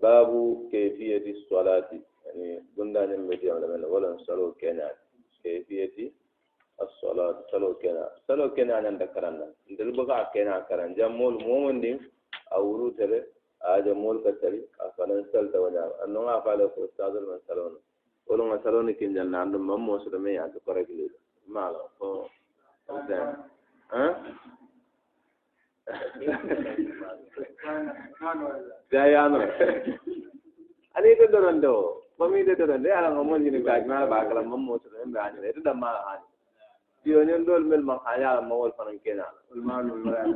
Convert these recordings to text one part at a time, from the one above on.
babu kayfiyati salati. Yani gundañen mbeti yamle men walan salo keñaani kayfiyati assalat. Salo kena. Salo kena ñanta karanna ndel baka kena karan. Jam moolu momondin a wurutere aja moolu ka tari a fanan salta wañaam annonga faale ko stadol men salona wolunga saloni kinjanna andum mammo soto men yaade korakilila maala ko hein ಜಯಾನು ಅನೇಕ ದೊರಂದು ಮಮ್ಮಿ ಇದೆ ದೊರಂದೆ ಅಲ್ಲ ಮಮ್ಮ ನಿನ ಕಾಜ್ಮಾ ಬಾಕಲ ಮಮ್ಮ ಮೋಸದ ರಾಜನ ಇದು ನಮ್ಮ ಹಾನಿ ಯೋನಿಯನ್ ದೋಲ್ ಮೇಲ್ ಮಮ್ಮ ಹಾಯಾ ಮೋಲ್ ಫನಂ ಕೇನಾ ಉಲ್ಮಾನ್ ಉಲ್ಮಾನ್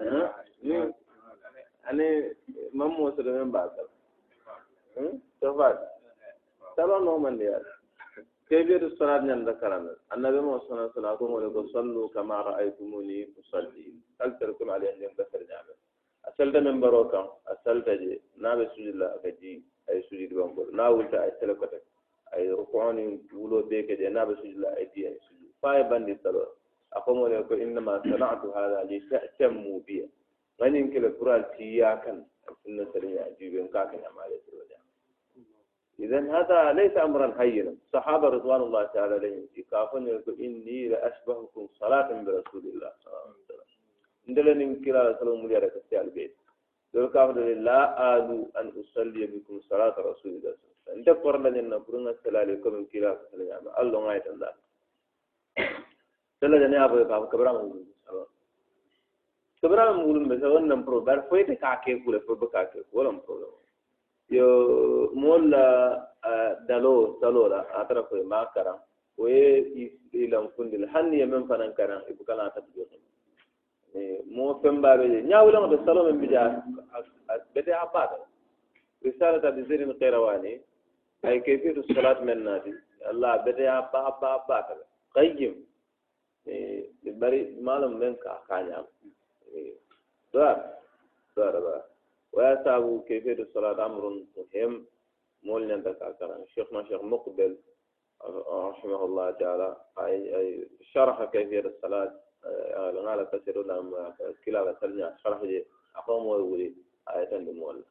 ಅನೆ ಮಮ್ಮ ಮೋಸದ ಬಾಕಲ ಹ್ಮ್ ಸಫಾತ್ ಸಲೋ ನೋ ಮಂದಿಯಾರ್ كيفية الصلاة عند كلام النبي محمد صلى الله عليه وسلم صلوا كما رأيتموني أصلي. هل تركم عليه أن ينبثر نعمة أسألت من بروكا أسألت جي. نابي سجد الله أكجي أي سجد بانبور ناولت أي سلكتك أي ركوعني ولو بيك جي. نابي سجد الله أي دي أي سجد فاي بندي صلاة أقوم لكم إنما صنعت هذا لتأتموا بي. غني يمكن القرآن تياكا سنة سريعة جيبين كاكا يا مالك. إذا هذا ليس أمرا هينا صحابة رضوان الله تعالى عليهم كافن يقول إني لأشبهكم صلاة برسول الله صلى الله عليه وسلم عندنا نمكلا صلى الله عليه وسلم البيت لو كافر لا آل أن أصلي بكم صلاة رسول الله صلى الله عليه وسلم عند قرنا أن قرنا صلى عليكم من كلا صلى الله عليه وسلم الله ما يتنزل صلى الله عليه وسلم كبرام كبرام مقولون مثلا نمبر بار فويت كاكي كولا فويت كاكي كولا مبروك yo molla dalo salola atara koye ma karan oye ilan kundil hanni ye men fanan karan ibu kana tata joni mo fembaɓe je ñawulangoto salo men mbija bete ha paata risalat abi zerin kairawani ay kayfiyatu solat men naati allah bete ha ba ha ba ha paataɓe qayyim. Ɓe bari malam men ka kañama doar doara bara ويسأل كيفية الصلاة أمر مهم. مولنا ذكر شيخنا شيخ مقبل رحمه الله تعالى. أي شرح كيفية الصلاة. لنا كثير لما كلا ترجع. شرح جي أقوم ويقولي آية المولى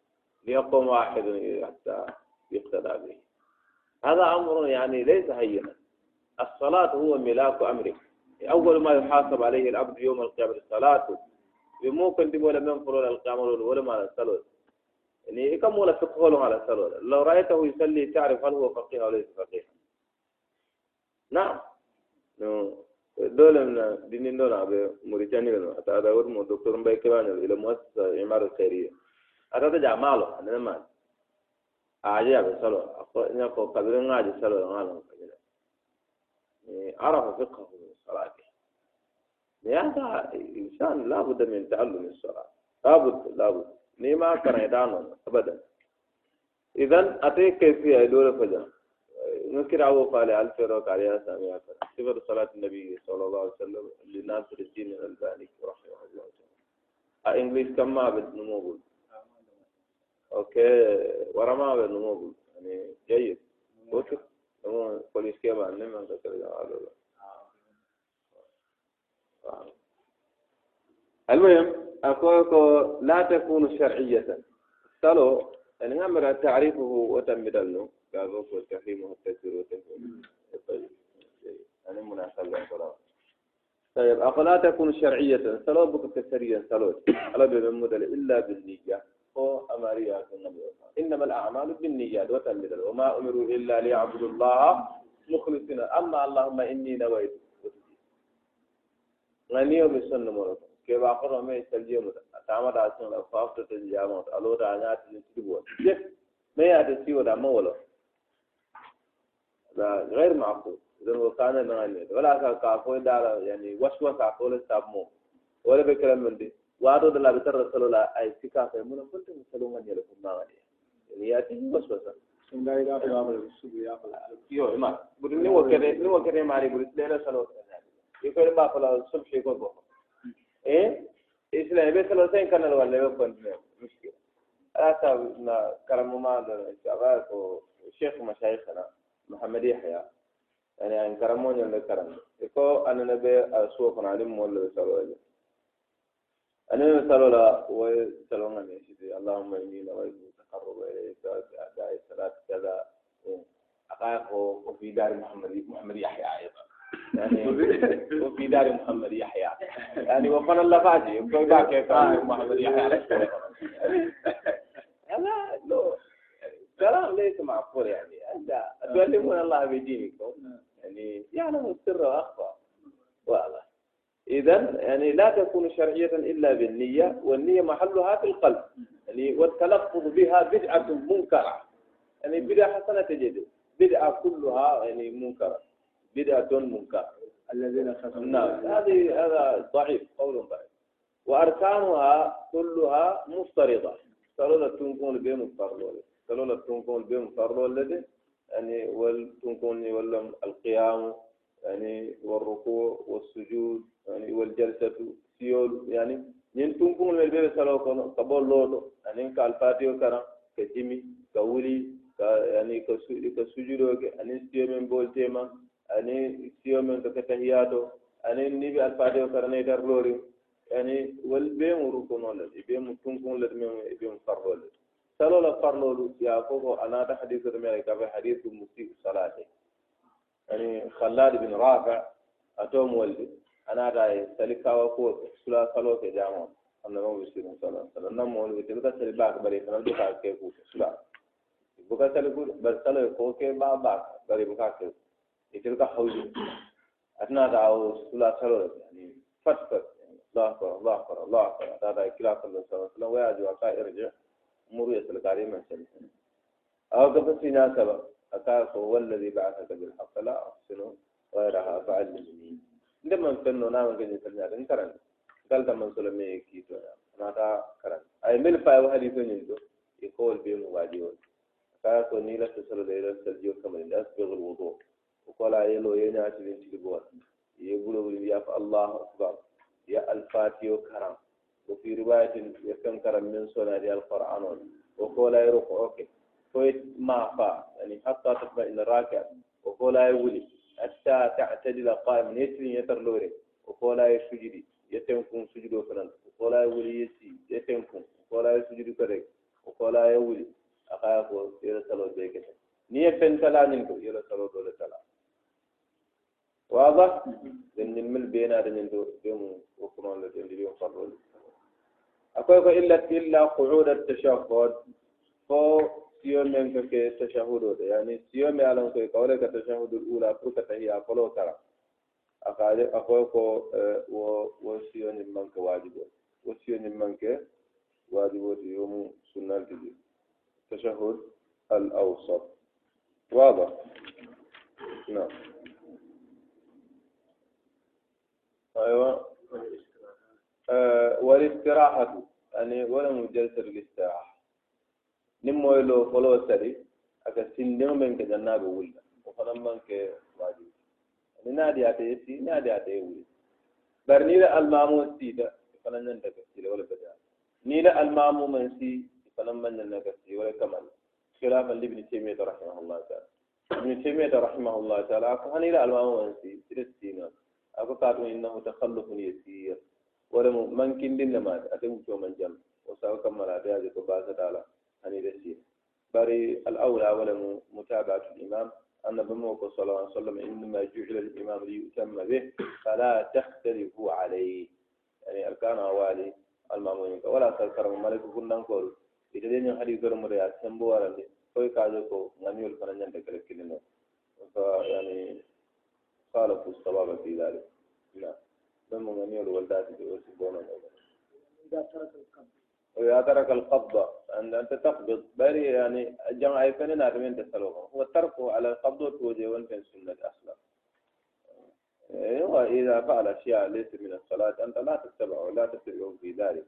ليقوم واحد حتى يقتدى به. هذا أمر يعني ليس هينا. الصلاة هو ملاك أمره. أول ما يحاسب عليه العبد يوم القيامة الصلاة ɓe mo konti wala men fulol alkamalol wolema ala salol. Ni e i ka mola fikholon ala salol. Law raytahu yusalli tarif hal huwa faqih aw laysa faqih naam. No dolem na dinin dona aɓe mauritanie no ata ada wotmo docteur mbay kibañol ila moasa imar alkhairia atata ja maalo anene maani aje aɓe salo ñako kabire ŋaaji salo ŋaalo kabila arafa fiqahu salati هذا إنسان لابد من تعلم الصلاة. لابد لابد نيما كان أبدا. إذن أتي كيفية دولة فجأة؟ نكر أبو فالي ألف روك عليها سامية؟ صفر صلاة النبي صلى الله عليه وسلم لناصر الدين الألباني رحمه الله تعالى؟ إنجليز كم ما بد نموغل أوكي ورا ما بد نموغل يعني جيد. أوكي. بوليس كيف أنه من ذكر جمال المهم أقول لا تكون شرعية. سلو أن أمر تعريفه وتم دلنه كذوك والتحريم والتكبير والتكبير طيب أنا مناسبة الصلاة طيب أقول لا تكون شرعية. سلو بك كسريا سلو ألا بمدل إلا بالنية. هو أماريات النبي إنما الأعمال بالنيات وتم وما أمروا إلا ليعبدوا الله مخلصين. أما اللهم إني نويت. mi sonno mono ke ba kono me salje mu tama da sun la fa fa tan jama alo da nya ti ti bo je me ya da ti wala mo wala da غير معقول اذا وكان نعني ولا كا كو دا يعني وسوسه كو سابمو ولا بكلام من دي وادو دلا بتر رسول الله اي سكا في من كنت مسلون غني لكم ما غني يعني ياتي وسوسه sun ga ga ga ba su ya fala yo ma budin ni wo kede ni wo kede mari budin dela salo يقول ما فلا الصبح يقول بكره إيه؟ إسلام بس لو سين كان ولا يكون مشكلة. أسا كرم ما الشباب والشيخ مشايخنا محمد يحيى. يعني أن كرموني ولا كرم يقول أنا نبي أسوق عليهم ولا بسألوا أنا مثلا لا وسلام عليه اللهم إني نويت التقرب إليك. بأداء الصلاة كذا. أقاك وفي دار محمد محمد يحيى أيضا. وفي دار محمد يحيى. يعني وفن الله فاجي كيف محمد يحيى. لا لا كلام ليس معقول يعني. أنت تعلمون الله بدينكم. يعني يعلم السر وأخفى. واضح. إذا يعني لا تكون شرعية إلا بالنية والنية محلها في القلب. يعني والتلفظ بها بدعة منكرة. يعني بدعة حسنة تجد بدعة كلها يعني منكرة. بدعة منكرة. الذين خسروا. نعم. هذه هذا ضعيف قول ضعيف. وأركانها كلها مفترضة. صلولا تنكون بهم مفترضة صلولا تنكون بهم مفترضة يعني والتنكون ولا القيام يعني والركوع والسجود يعني والجلسة سيول يعني ñin tunkuŋol mel be saloo kono ka bo loolo aniŋ ka alfatiyo karaŋ ka jimi ka wuli ka yani ani siyo men to keta hiyato ani ni be alfaade o karane dar lori ani wal be mu ruko no le be mu tunkun le me be mu farlo le salo la farlo lu ya ko ko anata hadith me ka be hadith musi salati ani khallad bin rafi atom waldi anata e salikawa ko sula salo ke jamo annaba mu sirrin sallallahu alaihi wasallam nan mo le te ka sali ba ka bare kan ka ke ku sula. Buka sali ku bar salo ko ke ba ba bare buka ke ku تلك حوجي أثناء دعوة سلا سلو يعني فت فت الله أكبر الله أكبر الله أكبر. هذا كلا صلى الله عليه وسلم ويا أكا إرجع مروا يسلكاري من سلسل أو كفر سينا سبب أتاك هو الذي بعثك بالحق لا أحسن غيرها فعلمني. عندما نفنو نعم كن يسلنا كن كرن. قال تمن سلمي كيتو أنا تا كرن. أي من فاي وهدي تنينتو يقول بهم واجبون أتاك نيلا تسلو ليلا سلجيو كمان أسبغ الوضوء. وقال يلو ينا تبين تلبون يقولوا يا الله أكبر. يا الفاتيو كرم. وفي رواية يكن كرم من سنة القرآن. وقال يروح أوكي كويت ما فا. يعني حتى تطمئن راكع. وقولا يولي حتى تعتدل قائما يترين يتر لوري. وقولا يسجدي يتنكم سجدو فلان. وقولا يولي يسي. يتنكم. وقولا يسجدو كريك وقولا يولي أخاكو يلا سلو بيكتا نية فن تلا ننكو يلا سلو دولة تلا واضح؟ لأن المل بينا لأن اليوم وكمان لأن اليوم صلوا أقول إلا إلا قعود التشهد. فو سيوم من كك التشهد يعني سيوم على أنك يقول لك التشهد الأولى فوق تهي أقوله ترى. أقول أقول ك و وسيوم من كواجب وسيوم من ك واجب يوم سنة الجديد. التشهد الأوسط. واضح؟ نعم. الاستراحة يعني ولا مجلس الاستراحة نمو إلو فلو سري أكا سن نوم إنك جنة بولا وفنا منك واجب. يعني نادي آتي يسي نادي آتي يولي بر نيلة المامو سيدة فنا ننتك سيلة ولا بجاء نيلة المامو من سي فنا من ننتك سيلة ولا كمان. خلافا لابن تيمية رحمه الله تعالى. ابن تيمية رحمه الله تعالى أكا هنيلة المامو من سي سيدة سينا أكا قاتل إنه تخلف يسير. ولم من كن دين ما أتم شو من جم وسأو كمل هذا هذا كباسة تعالى أني بسير بري الأولى ولا متابعة الإمام أن بموك صلى الله عليه وسلم إنما جعل الإمام ليؤتم به فلا تختلفوا عليه يعني أركان أوالي المامون ولا تذكر ملك كنا نقول إذا دين حديث المريات سنبو ولا كوي كاجوكو نميول فنان ينتك لكلنا فيعني خالفوا الصواب في ذلك نعم بمو نميول والداتي بوسبونا إذا ترك القبر وإذا ترك القبض. أن أنت تقبض. بري يعني جمع يفنن هذا من تسلوه هو تركه على القبض توجه وانت سنة أصلا وإذا فعل أشياء ليس من الصلاة أنت لا تتبعه ولا تتبعه في ذلك.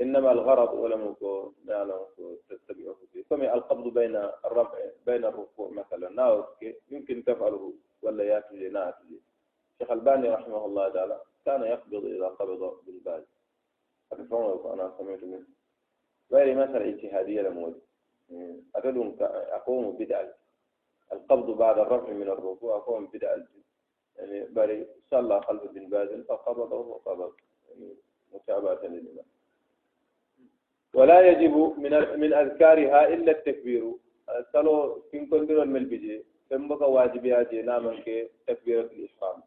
إنما الغرض ولم يكن نعلم تتبعه فيه. كما القبض بين الرفع بين الركوع مثلا. ناوك يمكن تفعله ولا يأتي ناتي شيخ ألباني رحمه الله تعالى كان يقبض إذا قبض بالبال أتفهم أنا سمعت منه. غير مثلا اجتهادية لمود. أتدون أقوم بدعة. القبض بعد الرفع من الركوع أقوم بدعة. يعني بري صلى خلف بن باز فقبضه وقبض. يعني متابعة للإمام. ولا يجب من من أذكارها إلا التكبير. سلو كن كندر الملبجي كم بقى واجب ياجي نامن كي تكبيرة الإحرام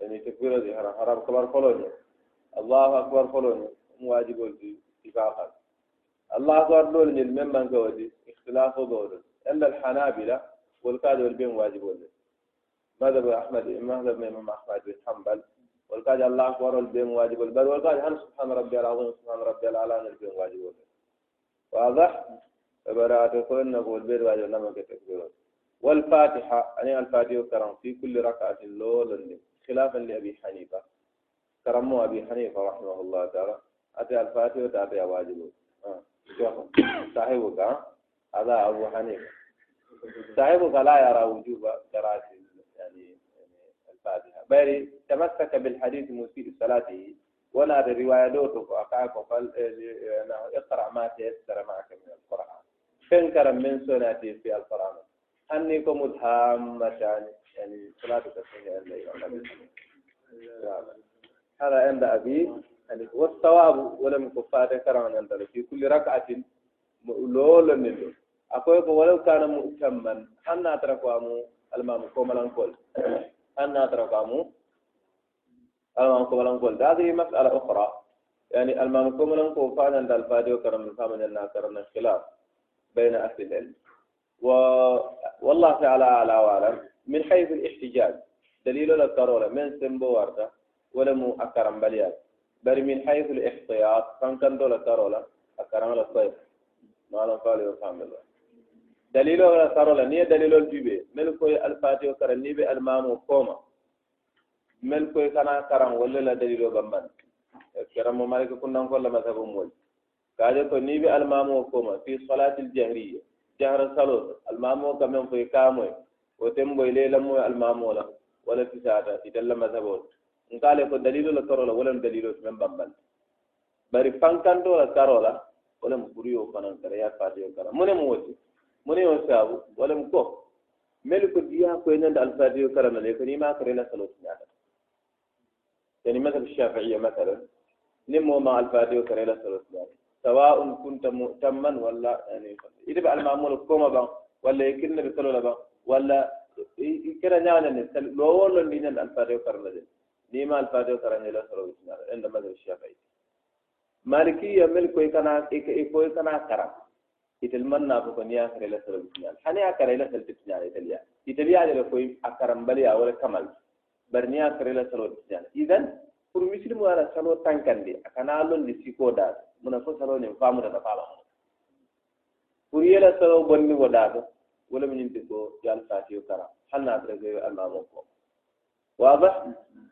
يعني تكبيرة الإحرام حرام. كبار فلوني الله أكبر فلوني واجب اتفاقا. الله أكبر دول من من كودي اختلاف دول إلا الحنابلة والكاد والبين واجب ولد مذهب أحمد مذهب الإمام أحمد بن حنبل. الله أكبر والبين واجب بل والكاد هل سبحان ربي العظيم سبحان ربي الأعلى البين واجب ولد واضح؟ فبراءة كل نقول بير واجب لما كتكبير والفاتحة يعني الفاتحة كرم في كل ركعة لول خلافا لأبي حنيفة. كرمه أبي حنيفة رحمه الله تعالى. أتى الفاتحة وتأتي واجب آه. صاحبك هذا أبو حنيفة. صاحبك لا يرى وجوب قراءة يعني الفاتحة. بل تمسك بالحديث مسيء صلاته ولا رواية دوتك أقاك اقرأ ما تيسر معك من القرآن. تنكر من سنتي في القرآن. أني متهامة يعني يعني صلاتك في الليل هذا عند أبي يعني والثواب ولم كفار كرم عند في كل ركعة لولا منه أقول ولو كان مؤتما أن أتركوا المام كوملان كل أن أتركوا المام كوملان كل هذه مسألة أخرى. يعني المام كوملان كل فان عند الفادي وكرم الفام عندنا كرم الخلاف بين أهل العلم. و... والله تعالى أعلى وأعلم من حيث الاحتجاج دليل الكرولة من سنبو ورده ولم أكرم بليات بل من حيث الاحتياط كان كان دولة كرولة أكرم الصيف ما لم قال يفهم الله. دليل ولا كرولة نية دليل الجبه ملكوي الفاتحة كرم نيبي المامو كوما. ملكوي كان كرم ولا لا دليل بمن. كرم مالك كنا نقول لما تبو مول. kaje ko ni be almamo koma fi jahara salo almamo kamen fi kamo o tembo ile ɓoye lelamoye almamola wala fisata itella mazabo ngale ko dalilo la torola wala dalilo men bambal. Bari pankando la karola wala buriyo kanan kare ya faɗi fatiyo kara. Mune mu woti mune yo sabu walam ko. Mel ko diya ko nanda alfatiyo kara na le ko ni ma kare la salo tunyata yani mazhab shafi'iyya mathalan nimmo ma alfatiyo kare la salo tunyata sawa'un kunta mu'tamman walla yani idi ba al-ma'mul koma ban walla yakinna bi salo ban walla ikira nyaana ne sal lo wolo ni nan al-fatiha karna de ni ma al-fatiha karna la salo ina inda madhhab shafi'i. Maliki ya mil koy kana e-, e-, koy kana kara itel manna ko ko niya kare la salo ina hani akare la sal tinya italiya italiya de koy akaram pour muslimu ala salo tankandi akana londi siko dal muna fo salo famuta ta fala pour yela salo bonni wo dato wala min yimɓe ko yo alfatiyo kara hanna atrake ɓe almamo koma wadah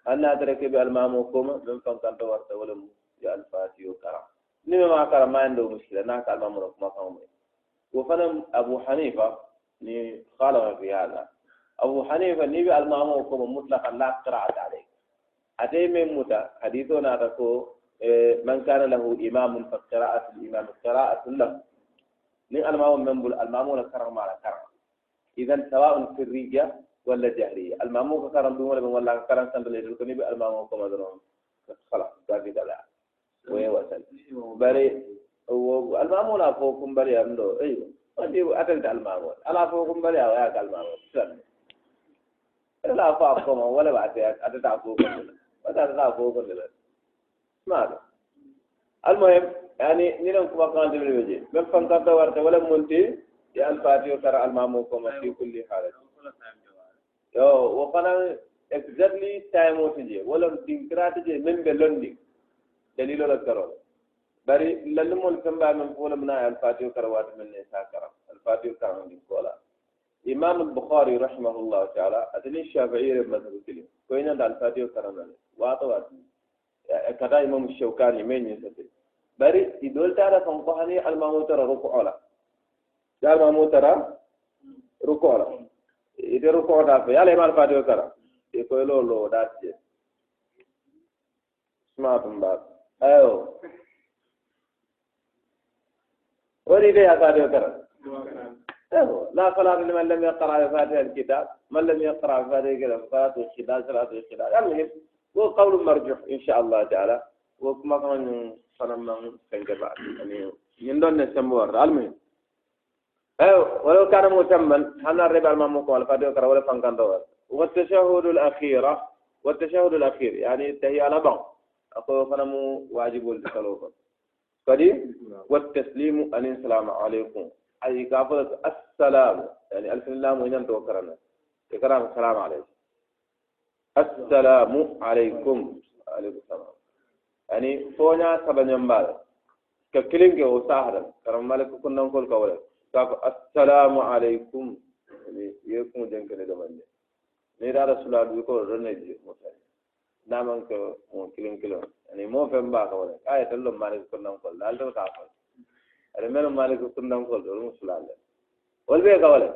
hanna atrake ɓe almamo koma min fankanta warta wala mu yo alfatiyo kara ni ma kara ma ndo muskila na ka almamono kuma kamo wo fana abu hanifa ni khalafa fi hada abu hanifa ni ɓe almamo koma mutlaqan la qira'at alayk men muta haditho nata ko من كان له إمام فقراءة الإمام قراءة له من المام من بل المام كرم على كرم إذا سواء الرجة ولا جهرية المام كرم دون ولا ولا كرم سند اللي يقولني بالمام كما درون خلاص باقي ده وين وصل بري المام لا فوقكم بري أمدو أيوه أنتي أتلت المام أنا فوقكم بري أو ياك المام سلام لا فوقكم ولا بعد أتلت فوقكم ولا أتلت فوقكم ماذا المهم يعني نيرم كما كان دبل وجه من فان كان ورته ولا منتي يا الفاتحه ترى المامو كما في كل حاله يو وقنا exactly time وتجي ولا دينكرات جي من بلوندي دليل ولا كرو bari lalle mon kamba men fola mna al-fatiha karawat men ne sakara al-fatiha karawat din kola imam al-bukhari rahimahullah ta'ala adni shafi'i madhhab kili ko ina al-fatiha karawat wa tawat kata imam shaukani men yin sate bari idol tara kan ko hani almamu tara ruku ala da almamu tara ruku ala ite ruku da fe yala imal fatiha kara e ko lo lo da ce smart ba ayo وري ليه فاتحة كرم لا صلاة لمن لم يقرأ بفاتحة الكتاب من لم يقرأ بفاتحة الكتاب صلاة الخلال صلاة الخلال المهم هو قول مرجوح إن شاء الله تعالى. ba ani ñin don ne sembo war almi ايو ولو كان متما هنا الربا المامو قال فاديو كرا ولا فانكان دور والتشهد الاخيره والتشهد الأخير. يعني تهي على بعض. اكو فنمو واجب الصلاه فدي والتسليم ان السلام عليكم. أي كافر السلام. يعني الف لام وين توكرنا كلام السلام عليكم. assalamu alaikum. Alaikum salam ani foña ka kilinge o sahara. Karam malaka kunnankol ka wala sako assalamu alaikum. Ye kuŋo jenkene domande ni dara sulaadu ko rone ji mutane naman ko mo kilin kilin ani mo fem ba ka wala ay tan lo malik kunnankol dal ta fa ari men malik kunnankol do mo wal be ka wala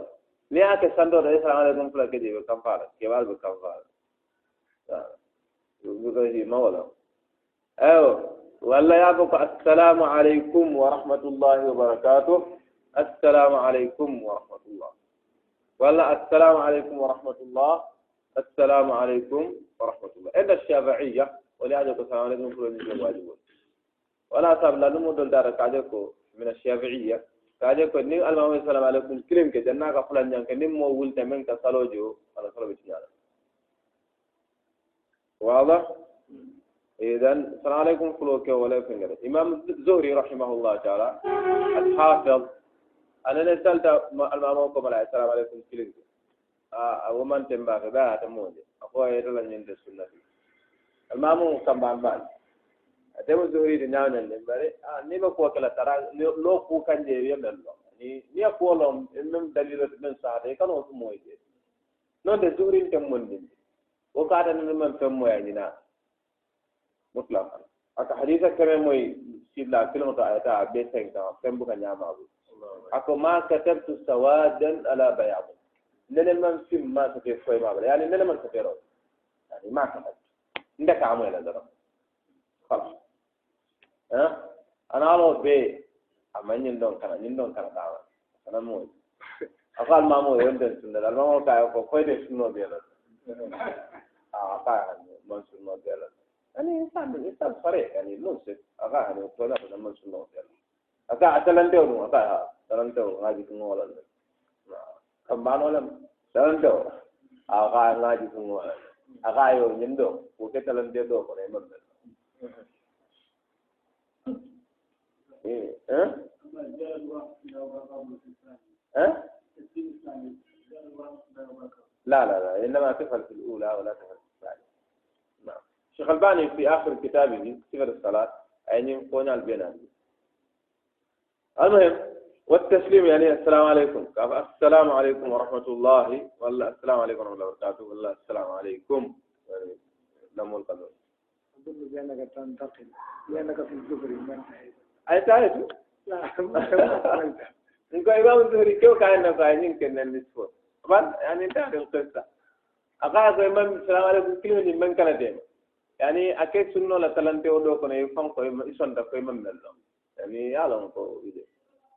ni ake sando da assalamu alaikum fula ke je be fara. Ke wal be kam fara. Ko assalamu alaikum wa rahmatullahi wa barakatuh assalamu alaikum wa rahmatullah walla assalamu alaikum wa rahmatullah assalamu alaikum ورحمة الله. إلا الشافعية ولهذا السلام عليكم كل واجب. ولا صار لا نمود دار كاجكو من الشافعية. كاجكو ني الإمام السلام عليكم. كجنة كفلان جان كنيم مو ولت من كسالوجو على صلاه بتجارة واضح؟ اذا السلام عليكم فلوكا ولا فنجر إمام زهري رحمه الله تعالى الحافظ. أنا نسألت المامونكم عليه السلام عليكم فلوكا أو آه، من تنباغي؟ باع تموت اخويا يدل ان ينزل السنة المامون كم بان بان اتم زهري دنيا نمبر آه نيما كوكلا ترى. لو كوكا جيريا نلو ني ني كولوم من دليل من ساعه كانوا سموي إيه؟ نو دزوري تمون دي wo ta ni man feŋ moya ñina mutlaqan aka hadisa keme moy silla kiliŋo to ayata a be seŋ kaŋa feŋ buka ñamaabu ako ma katabtu sawadan ala bayabu. Nene man fim ma sote foyma bala. Yani nene man sotero yani ma katabtu. Nda ka moy la dara kala hein ana lo be amma ñin don kana ñin don kana kawa kana moy ako almamo yon den sunna almamo kayo ko koyde sunno be la. كاي من سنة بيلا يعني إنسان إنسان فريق يعني نوسك أقا يعني وطلع من سنة بيلا أقا أتلنتو نو أقا أتلنتو ngaji kungola kambano lam talento أقا ngaji kungola agayo ñindo ko ke talante do ko ne mambe eh eh لا لا لا إنما تفعل في الأولى ولا تفعل الشيخ الباني في آخر كتابه صفر الصلاة أين يقول البناء المهم والتسليم يعني السلام عليكم. السلام عليكم ورحمة الله. ولا السلام عليكم ورحمة الله وبركاته. ولا السلام عليكم. يعني نمو القدر أظن بأنك تنتقل. بأنك في الزهري من أي تعرف؟ لا نقول إمام الزهري كيف كان نقول يمكن طبعا يعني تعرف القصة. أقول إمام السلام عليكم. كلمة من كان دائما يعني أكيد سنو لتلن تي ودو كنا يفهم كوي ما يسون دك كوي ما ملهم يعني يعلم كوي إذا.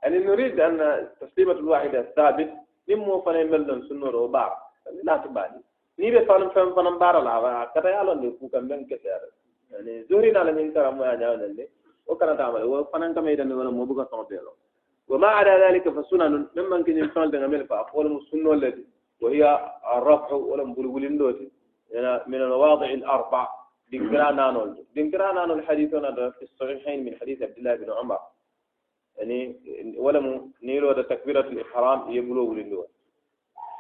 يعني نريد أن تسليمة الواحدة ثابت نمو فنا ملهم سنو رو بع يعني لا تبالي. نيبي فنم فنم فنم بارا لا با كتا يعلم لي فوق من كتير يعني زوري نال من كرا مو أجا ولا لي وكنا تعمل. وفنم كم يدنا ولا مو بقى صوتيلو وما على ذلك فسنن ممن كن يفعل دنا ملفا أقول مسنو الذي. وهي الرفع ولم بلغ لندوتي يعني من المواضع الأربع. Dinkira nanol dinkira nanol hadithuna da fi sahihain min hadith abdullah bin umar يعني ولم نيلو ده تكبيرة الإحرام يبلو ولندو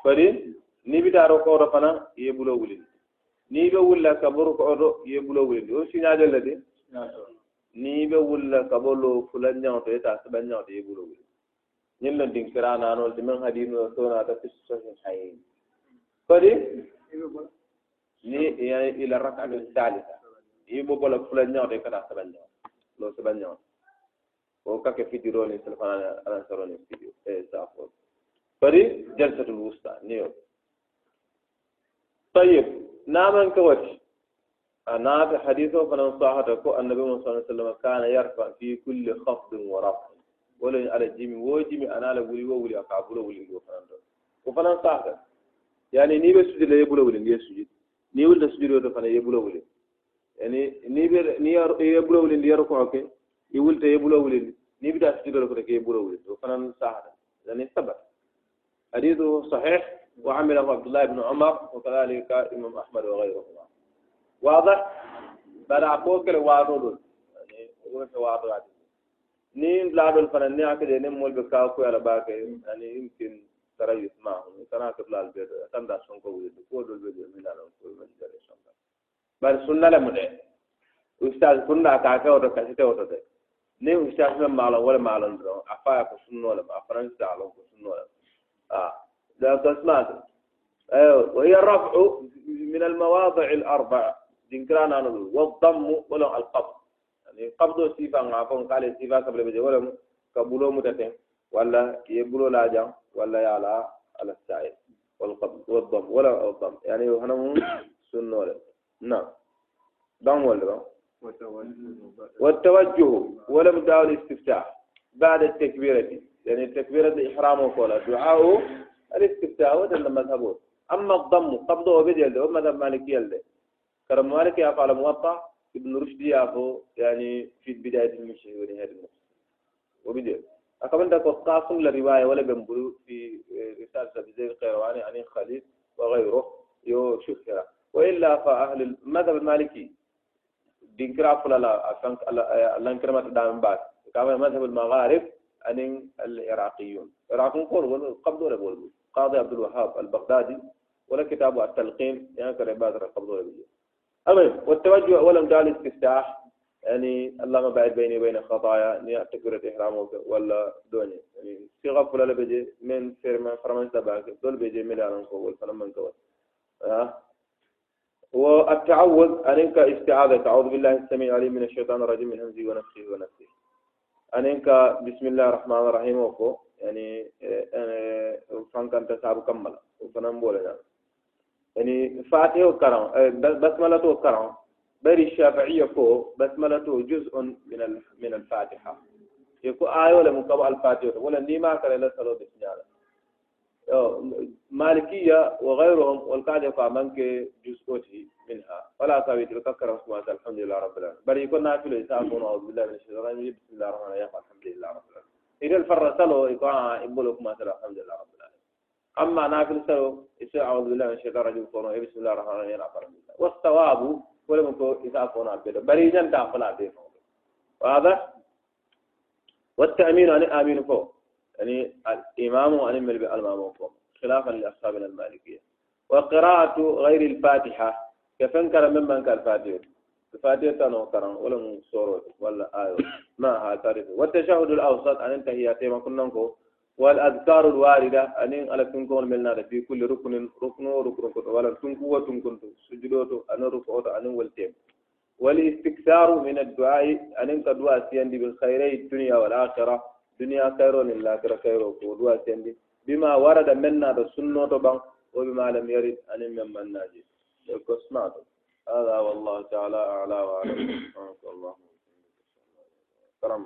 فدي نبي دارو كورو فنا يبلو ولند نيبي ولا كبرو كورو يبلو ولند أو سينا جلدي نيبي ولا كبلو فلان نيوتو يتا سبان نيوتو يبلو ولند ñilla dinkira nanol dimen hadino sonata fi sahihain fadi ni ila rak'atu thalitha yibo bola fulan ñawde kada saban ñaw lo saban ñaw o kake fidironi telefana alansaroni fidio e safo bari jalsatul wusta niyo طيب نامن كوتي أنا في حديثه فلن صاحته النبي صلى الله عليه وسلم كان يرفع في كل خفض ورفع ولا على جيمي وجيمي أنا لولي وولي أكابولا ولي وفلان وفلان صاحته يعني ني بسجد لا يبولا ولي يسجد ني ولد سجد ولا فلان يبولا ولي. يعني نيبر نيار يبلو ولين ديارو كوكي يولت يبلو ولين نيبدا سجدوا لك يبلو ولين وفنان ساحر يعني ثبت. حديثه صحيح. وعمله عبد الله بن عمر. وكذلك إمام أحمد وغيرهما. واضح؟ بل أقول واضح يعني واضح ni laadol fana ni aka de nem molbe ka ko ala ba تريث ما هو تناكب لا البيض تندى سنكو ويد كود البيض من على كل من جري سنكو. بل سنة لمدة أستاذ كنا كاكا أو كاسيتة أو تد نيم أستاذ من مالا ولا مالا درون أفا يكو سنو لما أفرنسي تعلم كو سنو لما آه ده تسمعت آه. وهي الرفع من المواضع الأربع. دينكران أنا والضم ولا القبض. يعني قبض سيفا عفوا قال سيفا قبل بجوله كبلو متتين. ولا يبلو لا جام. ولا يالا على السائل والقبض والضم ولا الضم. يعني هنا سنة نعم. ضم ولا والتوجه. ولم دعوا الاستفتاح. بعد التكبيرة يعني التكبيرة الإحرام وقولا دعاء الاستفتاح وده مذهبه. أما الضم قبضه وبدل ده. مذهب مالكي يلده كرم مالك يفعل موطأ ابن رشد يافو يعني في بداية المشي ونهاية المشي وبدل أكمل ده قاسم للرواية ولا بنبلو في رسالة بزيد القيرواني عن خليل وغيره. يو شكرا وإلا فأهل المذهب المالكي. دينكرا فلا أفنك الانكرمات دائما بعد. كما مذهب المغارب أن العراقيون. العراقيون قولوا قبض ولا قاضي عبد الوهاب البغدادي ولا كتابه التلقين. يعني كربات قبض ولا المهم والتوجه ولم دال استفتاح يعني اللهم بعد بيني وبين خطايا ني تكبيرة إحرام ولا دوني يعني صيغة فلا بيجي من فيرما فرمان سباك دول بيجي ميلان كول فلما كول أه. والتعوذ أنك استعاذة أعوذ بالله السميع العليم من الشيطان الرجيم من همزه ونفسه ونفسه أنك بسم الله الرحمن الرحيم وكو يعني فان كان تسابو كمل. وفنان بولنا يعني فاتحة وكرم بسملة وكرم بري الشافعية كو بسملة جزء من من الفاتحة يكو آية ولا مكبع الفاتحة ولا نيما كان لا بسم الله مالكية وغيرهم والقاعدة فامنك جزءته منها ولا تابي تلك كرم الحمد لله رب العالمين بل يكون نافل يسافون أعوذ بالله من الشيطان الرجيم بسم الله الرحمن الرحيم الحمد لله رب العالمين إذا الفر سلو يكون يقول لكم الحمد لله رب العالمين أما نافل سلو يسأل أعوذ بالله من الشيطان الرجيم بسم الله الرحمن الرحيم الحمد ولم يكن يسافون عبده بل يجن داخل عبده واضح والتأمين عن آمين فوق يعني الإمام أن يمل بالإمام فوق خلافا لأصحابنا المالكية وقراءة غير الفاتحة كفن كان من من كان الفاتحة الفاتحة تنو كرم ولا سورة ولا آية ما تعرف والتشهد الأوسط أن انتهي ما كنا نقول والأذكار الواردة. أن على تنكون ملنا في كل ركن ركن ركن. ولا تنكو وتنكن سجدوت أن ركوت أن والتيم. والاستكثار من الدعاء أن انك دعاء سيندي بالخيري الدنيا والآخرة. دنيا خير للآخرة خير ودعاء سيندي. بما ورد منا السنة طبعا وبما لم يرد أن من ناجي. سمعت هذا والله تعالى أعلى وأعلم. الله كرم